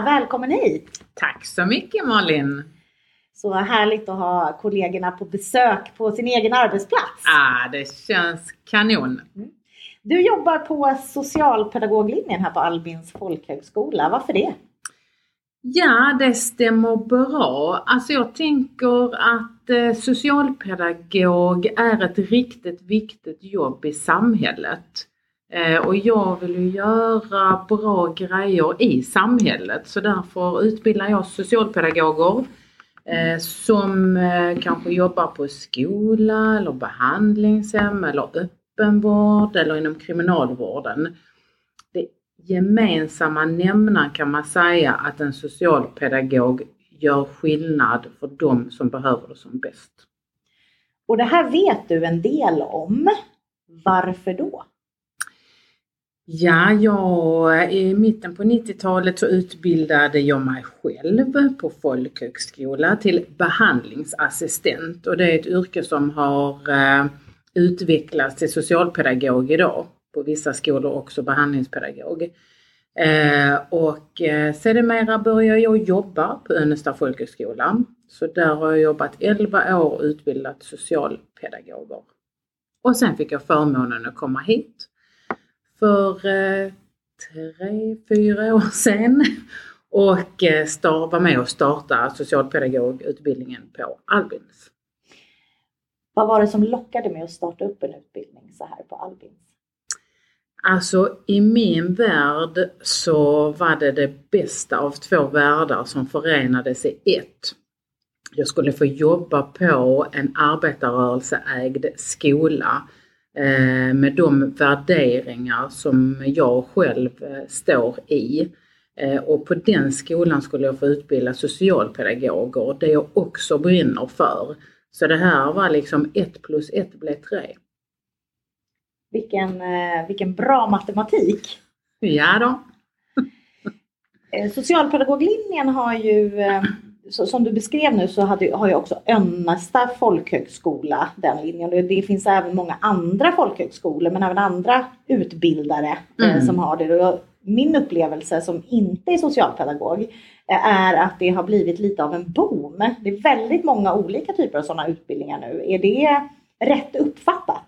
Välkommen hit! Tack så mycket Malin! Så härligt att ha kollegorna på besök på sin egen arbetsplats. Ah, det känns kanon! Mm. Du jobbar på socialpedagoglinjen här på Albins folkhögskola. Varför det? Ja, det stämmer bra. Alltså jag tänker att eh, socialpedagog är ett riktigt viktigt jobb i samhället. Eh, och jag vill ju göra bra grejer i samhället så därför utbildar jag socialpedagoger eh, som eh, kanske jobbar på skola eller behandlingshem eller öppenvård eller inom kriminalvården. Det gemensamma nämnaren kan man säga att en socialpedagog gör skillnad för de som behöver det som bäst. Och det här vet du en del om. Varför då? Ja, jag, i mitten på 90-talet så utbildade jag mig själv på folkhögskola till behandlingsassistent och det är ett yrke som har eh, utvecklats till socialpedagog idag. På vissa skolor också behandlingspedagog. Eh, och eh, sedermera började jag jobba på Önnesta folkhögskola. Så där har jag jobbat 11 år och utbildat socialpedagoger. Och sen fick jag förmånen att komma hit för eh, tre, fyra år sedan och eh, var med och starta socialpedagogutbildningen på Albins. Vad var det som lockade med att starta upp en utbildning så här på Albins? Alltså i min värld så var det det bästa av två världar som förenades i ett. Jag skulle få jobba på en arbetarrörelseägd skola med de värderingar som jag själv eh, står i. Eh, och på den skolan skulle jag få utbilda socialpedagoger, det jag också brinner för. Så det här var liksom ett plus ett blev tre. Vilken, vilken bra matematik! Ja då. Socialpedagoglinjen har ju så, som du beskrev nu så hade, har ju också Önnesta folkhögskola den linjen. Det, det finns även många andra folkhögskolor men även andra utbildare eh, mm. eh, som har det. Och min upplevelse som inte är socialpedagog eh, är att det har blivit lite av en boom. Det är väldigt många olika typer av sådana utbildningar nu. Är det rätt uppfattat?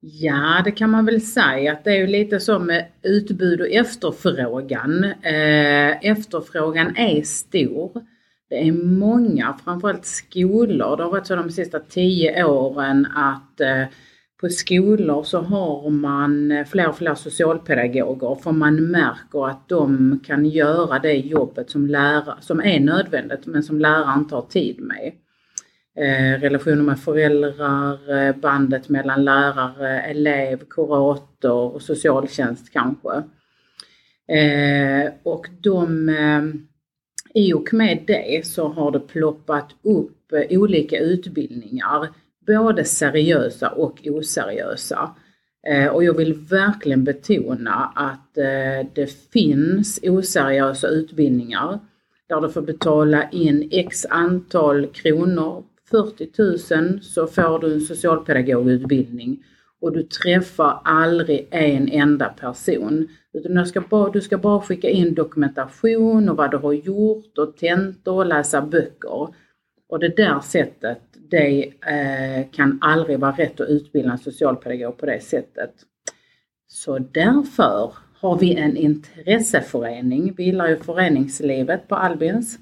Ja, det kan man väl säga att det är ju lite som med utbud och efterfrågan. Eh, efterfrågan är stor. Det är många, framförallt skolor, det har varit så de sista tio åren att eh, på skolor så har man eh, fler och fler socialpedagoger för man märker att de kan göra det jobbet som, lära, som är nödvändigt men som läraren inte har tid med. Eh, relationer med föräldrar, eh, bandet mellan lärare, elev, kurator och socialtjänst kanske. Eh, och de i och med det så har det ploppat upp eh, olika utbildningar, både seriösa och oseriösa. Eh, och jag vill verkligen betona att eh, det finns oseriösa utbildningar där du får betala in x antal kronor, 40 000 så får du en socialpedagogutbildning och du träffar aldrig en enda person. Utan du ska, bara, du ska bara skicka in dokumentation och vad du har gjort och tentor och läsa böcker. Och det där sättet, det eh, kan aldrig vara rätt att utbilda en socialpedagog på det sättet. Så därför har vi en intresseförening. Vi gillar ju föreningslivet på Albins.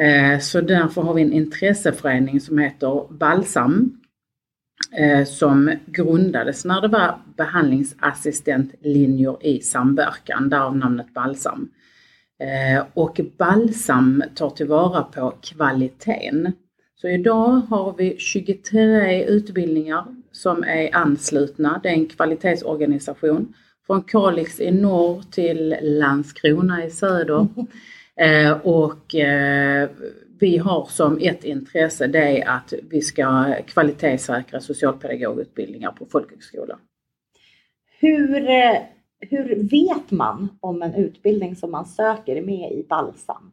Eh, så därför har vi en intresseförening som heter Balsam som grundades när det var behandlingsassistentlinjer i samverkan, därav namnet Balsam. Eh, och Balsam tar tillvara på kvaliteten. Så idag har vi 23 utbildningar som är anslutna. Det är en kvalitetsorganisation från Kalix i norr till Landskrona i söder. Eh, och vi har som ett intresse det är att vi ska kvalitetssäkra socialpedagogutbildningar på folkhögskola. Hur, eh, hur vet man om en utbildning som man söker är med i Balsam?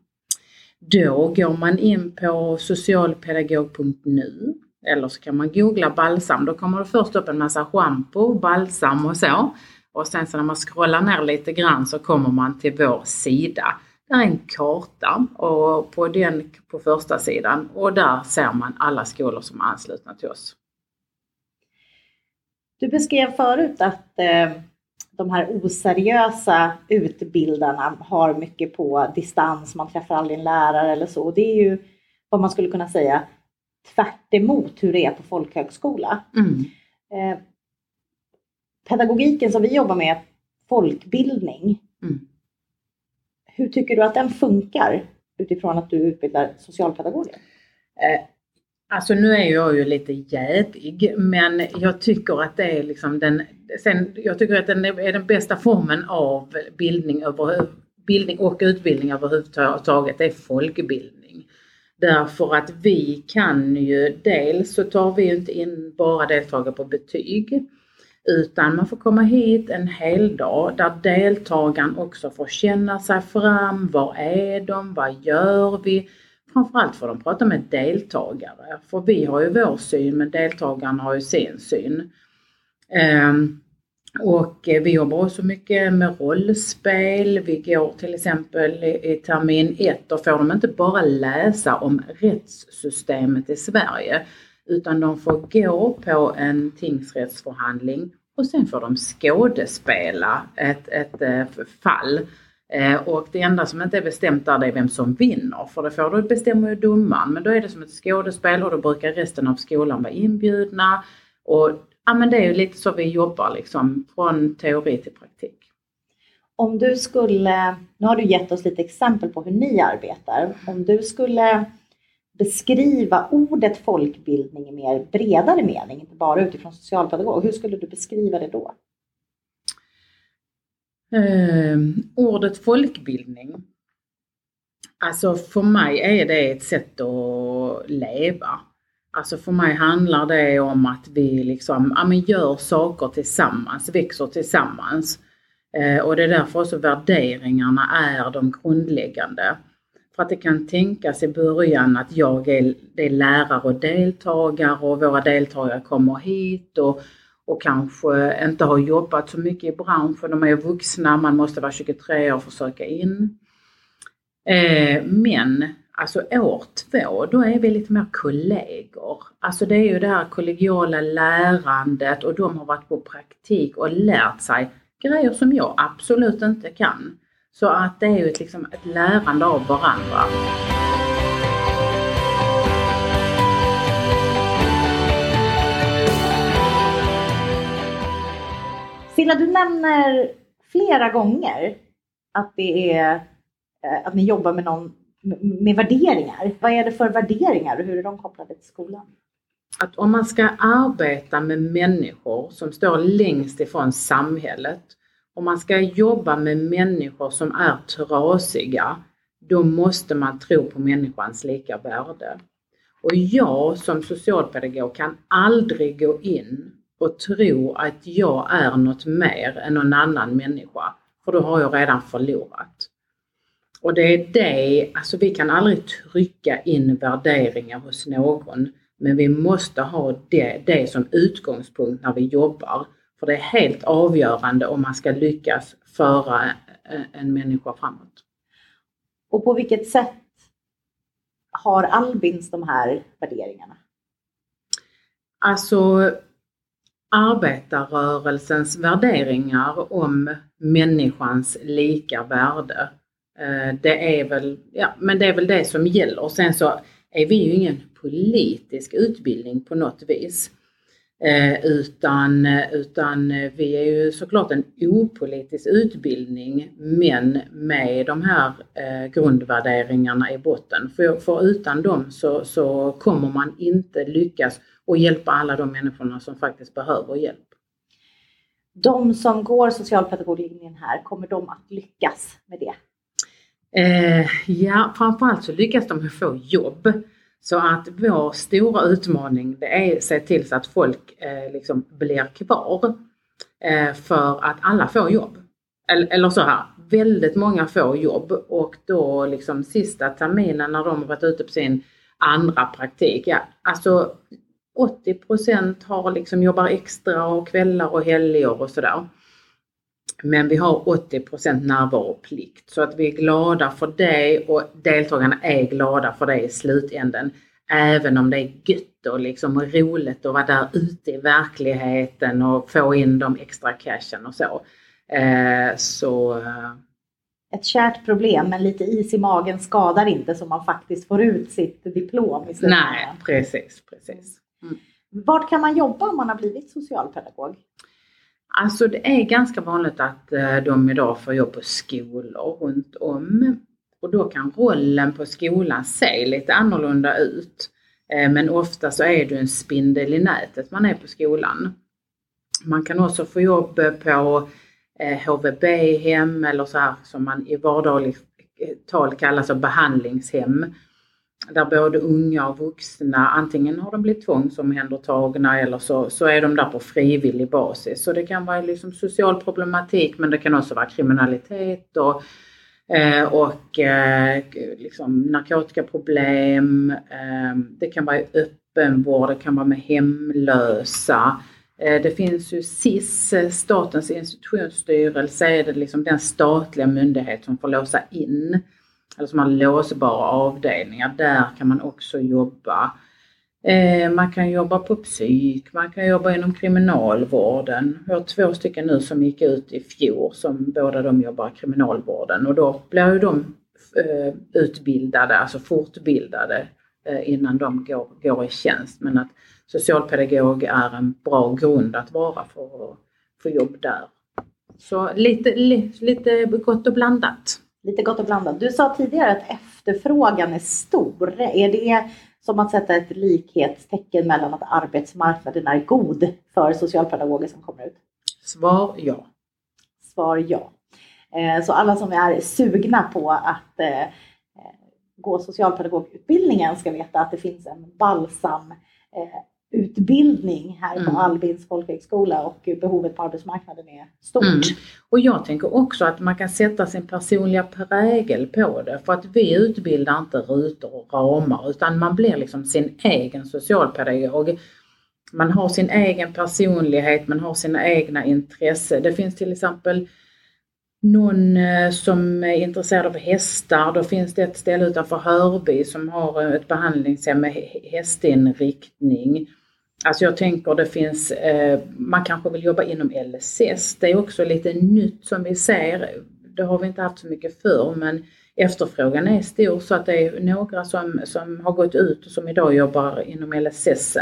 Då går man in på socialpedagog.nu eller så kan man googla balsam. Då kommer det först upp en massa schampo, balsam och så. Och sen så när man scrollar ner lite grann så kommer man till vår sida. Är en karta och på den på första sidan och där ser man alla skolor som är anslutna till oss. Du beskrev förut att eh, de här oseriösa utbildarna har mycket på distans, man träffar aldrig en lärare eller så. Det är ju vad man skulle kunna säga tvärt hur det är på folkhögskola. Mm. Eh, pedagogiken som vi jobbar med, folkbildning. Mm. Hur tycker du att den funkar utifrån att du utbildar socialpedagoger? Eh, alltså nu är jag ju lite jävig men jag tycker att det är liksom den, sen, jag tycker att den är den bästa formen av bildning, över, bildning och utbildning överhuvudtaget, det är folkbildning. Därför att vi kan ju, dels så tar vi inte in bara deltagare på betyg utan man får komma hit en hel dag där deltagaren också får känna sig fram. Var är de? Vad gör vi? Framförallt får de prata med deltagare. För vi har ju vår syn men deltagaren har ju sin syn. Ehm, och vi jobbar också mycket med rollspel. Vi går till exempel i termin ett och får de inte bara läsa om rättssystemet i Sverige utan de får gå på en tingsrättsförhandling och sen får de skådespela ett, ett, eh, ett fall. Eh, och det enda som inte är bestämt där det är vem som vinner. För det får du bestämmer ju domaren. Men då är det som ett skådespel och då brukar resten av skolan vara inbjudna. Och ja, men det är ju lite så vi jobbar liksom från teori till praktik. Om du skulle, nu har du gett oss lite exempel på hur ni arbetar. Om du skulle beskriva ordet folkbildning i mer bredare mening, inte bara utifrån socialpedagog, hur skulle du beskriva det då? Eh, ordet folkbildning, alltså för mig är det ett sätt att leva. Alltså för mig handlar det om att vi liksom, ja, men gör saker tillsammans, växer tillsammans. Eh, och det är därför också värderingarna är de grundläggande. För att det kan tänkas i början att jag är, är lärare och deltagare och våra deltagare kommer hit och, och kanske inte har jobbat så mycket i branschen. De är vuxna, man måste vara 23 år och försöka in. Eh, men alltså år två, då är vi lite mer kollegor. Alltså det är ju det här kollegiala lärandet och de har varit på praktik och lärt sig grejer som jag absolut inte kan. Så att det är ju ett, liksom ett lärande av varandra. Silla, du nämner flera gånger att det är eh, att ni jobbar med, någon, med värderingar. Vad är det för värderingar och hur är de kopplade till skolan? Att om man ska arbeta med människor som står längst ifrån samhället om man ska jobba med människor som är trasiga, då måste man tro på människans lika värde. Och jag som socialpedagog kan aldrig gå in och tro att jag är något mer än någon annan människa, för då har jag redan förlorat. Och det är det, alltså vi kan aldrig trycka in värderingar hos någon, men vi måste ha det, det som utgångspunkt när vi jobbar. För det är helt avgörande om man ska lyckas föra en människa framåt. Och på vilket sätt har Albins de här värderingarna? Alltså arbetarrörelsens värderingar om människans lika värde. Eh, det är väl, ja, men det är väl det som gäller. Sen så är vi ju ingen politisk utbildning på något vis. Eh, utan, utan vi är ju såklart en opolitisk utbildning men med de här eh, grundvärderingarna i botten. För, för utan dem så, så kommer man inte lyckas och hjälpa alla de människorna som faktiskt behöver hjälp. De som går socialpedagoglinjen här, kommer de att lyckas med det? Eh, ja, framförallt så lyckas de få jobb. Så att vår stora utmaning det är att se till så att folk eh, liksom blir kvar. Eh, för att alla får jobb. Eller, eller, så här, väldigt många får jobb och då liksom sista terminen när de har varit ute på sin andra praktik, ja alltså 80 har liksom jobbar extra och kvällar och helger och sådär. Men vi har 80% närvaroplikt så att vi är glada för det och deltagarna är glada för det i slutänden. Även om det är gött och liksom roligt att vara där ute i verkligheten och få in de extra cashen och så. Eh, så eh, ett kärt problem men lite is i magen skadar inte så man faktiskt får ut sitt diplom i slutändan. Nej, precis, precis. Mm. Vart kan man jobba om man har blivit socialpedagog? Alltså det är ganska vanligt att eh, de idag får jobb på skolor runt om. Och då kan rollen på skolan se lite annorlunda ut. Eh, men ofta så är du en spindel i nätet man är på skolan. Man kan också få jobb på eh, HVB-hem eller så här som man i vardagligt tal kallas för behandlingshem. Där både unga och vuxna, antingen har de blivit tvångsomhändertagna eller så, så är de där på frivillig basis. Så det kan vara liksom social problematik men det kan också vara kriminalitet och, eh, och eh, liksom narkotikaproblem. Eh, det kan vara öppenvård, det kan vara med hemlösa. Eh, det finns ju SIS, Statens institutionsstyrelse, är det liksom den statliga myndighet som får låsa in, Alltså eller som har låsbara avdelningar. Där kan man också jobba. Eh, man kan jobba på psyk, man kan jobba inom kriminalvården. Jag har två stycken nu som gick ut i fjol som båda de jobbar i kriminalvården och då blir ju de eh, utbildade, alltså fortbildade eh, innan de går, går i tjänst. Men att socialpedagog är en bra grund att vara för att få jobb där. Så lite, lite gott och blandat. Lite gott och blandat. Du sa tidigare att efterfrågan är stor. Är det som att sätta ett likhetstecken mellan att arbetsmarknaden är god för socialpedagoger som kommer ut? Svar ja. Svar ja. Eh, så alla som är sugna på att eh, gå socialpedagogutbildningen ska veta att det finns en balsam eh, utbildning här mm. på Albins folkhögskola och behovet på arbetsmarknaden är stort. Mm. Och jag tänker också att man kan sätta sin personliga prägel på det för att vi utbildar inte rutor och ramar utan man blir liksom sin egen socialpedagog. Man har sin egen personlighet, man har sina egna intressen. Det finns till exempel någon eh, som är intresserad av hästar, då finns det ett ställe utanför Hörby som har ett behandlingshem med hästinriktning. Alltså jag tänker det finns, eh, man kanske vill jobba inom LSS. Det är också lite nytt som vi ser. Det har vi inte haft så mycket för men efterfrågan är stor så att det är några som, som har gått ut och som idag jobbar inom LSS.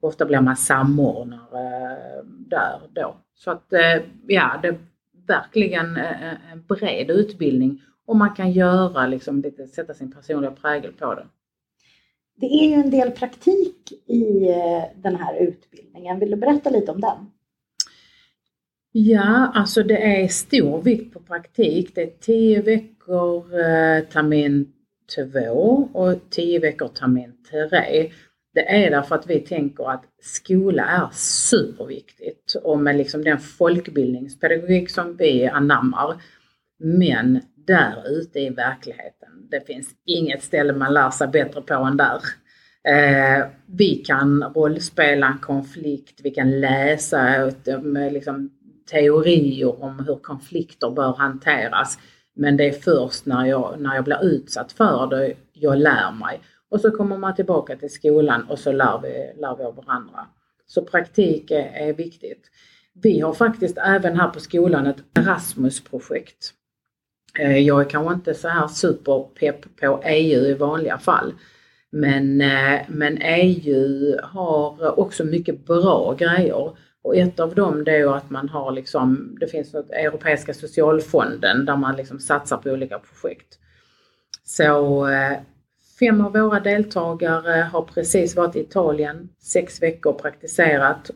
Ofta blir man samordnare eh, där då. Så att eh, ja, det är verkligen eh, en bred utbildning och man kan göra liksom lite, sätta sin personliga prägel på det. Det är ju en del praktik i eh, den här utbildningen. Vill du berätta lite om den? Ja, alltså det är stor vikt på praktik. Det är 10 veckor eh, termin 2 och 10 veckor termin 3. Det är därför att vi tänker att skola är superviktigt och med liksom den folkbildningspedagogik som vi anammar. Men där ute i verkligheten. Det finns inget ställe man lär sig bättre på än där. Eh, vi kan rollspela en konflikt, vi kan läsa eh, med liksom, teorier om hur konflikter bör hanteras. Men det är först när jag, när jag blir utsatt för det jag lär mig. Och så kommer man tillbaka till skolan och så lär vi, lär vi av varandra. Så praktik är, är viktigt. Vi har faktiskt även här på skolan ett Erasmus-projekt Eh, jag är kanske inte så här superpepp på EU i vanliga fall. Men, eh, men EU har också mycket bra grejer. Och ett av dem det är att man har liksom, det finns något Europeiska socialfonden där man liksom satsar på olika projekt. Så eh, fem av våra deltagare har precis varit i Italien, sex veckor praktiserat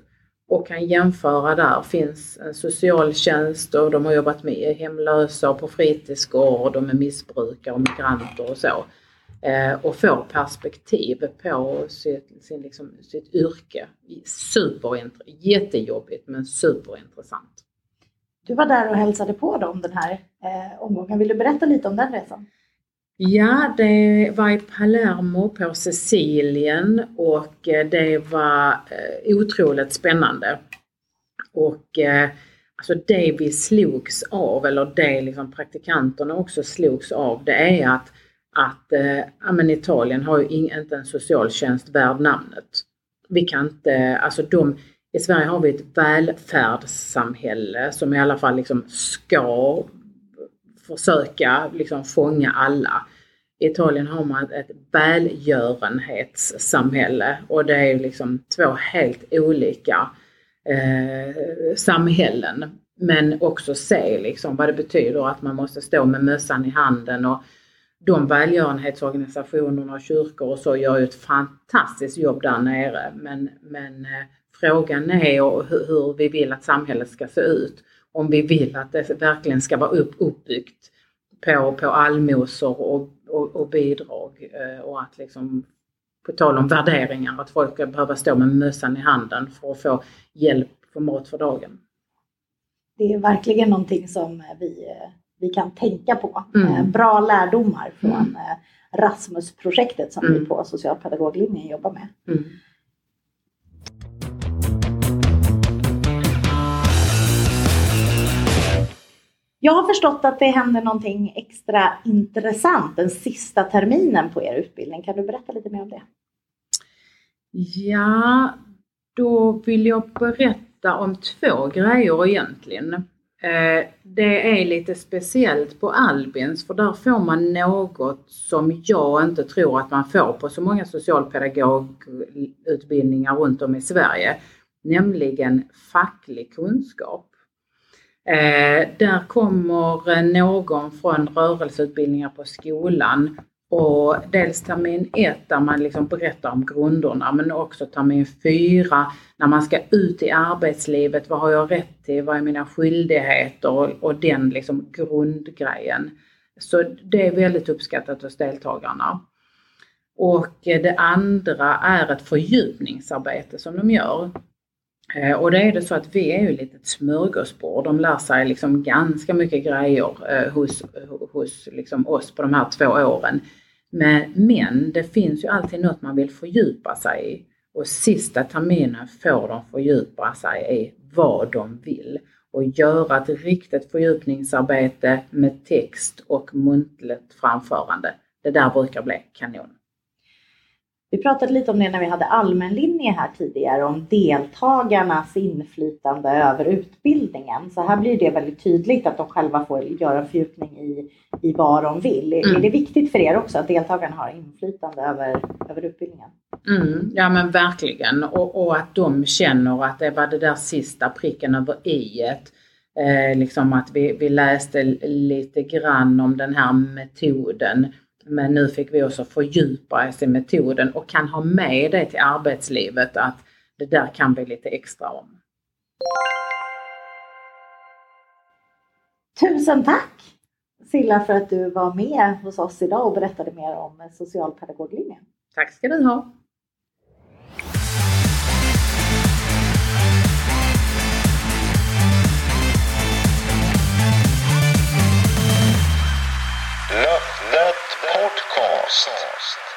och kan jämföra där. finns en socialtjänst och de har jobbat med hemlösa och på fritidsgård och med missbrukare och migranter och så. Eh, och får perspektiv på sitt, sin, liksom, sitt yrke. Superintressant, jättejobbigt men superintressant. Du var där och hälsade på dem den här eh, omgången. Vill du berätta lite om den resan? Ja, det var i Palermo på Sicilien och eh, det var eh, otroligt spännande. Och eh, alltså det vi slogs av, eller det liksom praktikanterna också slogs av, det är att, att eh, men Italien har ju inte en socialtjänst värd namnet. Vi kan inte, alltså de, i Sverige har vi ett välfärdssamhälle som i alla fall liksom ska försöka liksom fånga alla. I Italien har man ett välgörenhetssamhälle och det är liksom två helt olika eh, samhällen. Men också se liksom vad det betyder att man måste stå med mössan i handen och de välgörenhetsorganisationerna och kyrkor och så gör ju ett fantastiskt jobb där nere. Men, men eh, frågan är hur vi vill att samhället ska se ut. Om vi vill att det verkligen ska vara upp, uppbyggt på, på allmosor och, och, och bidrag eh, och att liksom på tal om värderingar, att folk ska behöva stå med mössan i handen för att få hjälp för mat för dagen. Det är verkligen någonting som vi, vi kan tänka på. Mm. Eh, bra lärdomar från mm. Rasmus-projektet som mm. vi på socialpedagoglinjen jobbar med. Mm. Jag har förstått att det händer någonting extra intressant den sista terminen på er utbildning. Kan du berätta lite mer om det? Ja, då vill jag berätta om två grejer egentligen. Eh, det är lite speciellt på Albins för där får man något som jag inte tror att man får på så många socialpedagogutbildningar runt om i Sverige. Nämligen facklig kunskap. Eh, där kommer eh, någon från rörelseutbildningar på skolan och dels termin ett där man liksom berättar om grunderna men också termin fyra när man ska ut i arbetslivet. Vad har jag rätt till? Vad är mina skyldigheter? Och, och den liksom grundgrejen. Så det är väldigt uppskattat hos deltagarna. Och eh, det andra är ett fördjupningsarbete som de gör. Eh, och det är det så att vi är ju lite ett smörgåsbord. De lär sig liksom ganska mycket grejer eh, hos, hos liksom oss på de här två åren. Men, men det finns ju alltid något man vill fördjupa sig i. Och sista terminen får de fördjupa sig i vad de vill och göra ett riktigt fördjupningsarbete med text och muntligt framförande. Det där brukar bli kanon. Vi pratade lite om det när vi hade allmänlinje här tidigare om deltagarnas inflytande över utbildningen. Så här blir det väldigt tydligt att de själva får göra en fördjupning i, i vad de vill. Mm. Är det viktigt för er också att deltagarna har inflytande över, över utbildningen? Mm, ja men verkligen och, och, att de känner att det var det där sista pricken över i eh, liksom att vi, vi läste lite grann om den här metoden men nu fick vi också fördjupa oss i metoden och kan ha med det till arbetslivet att det där kan vi lite extra om. Tusen tack Silla för att du var med hos oss idag och berättade mer om socialpedagoglinjen. Tack ska du ha. Podcast.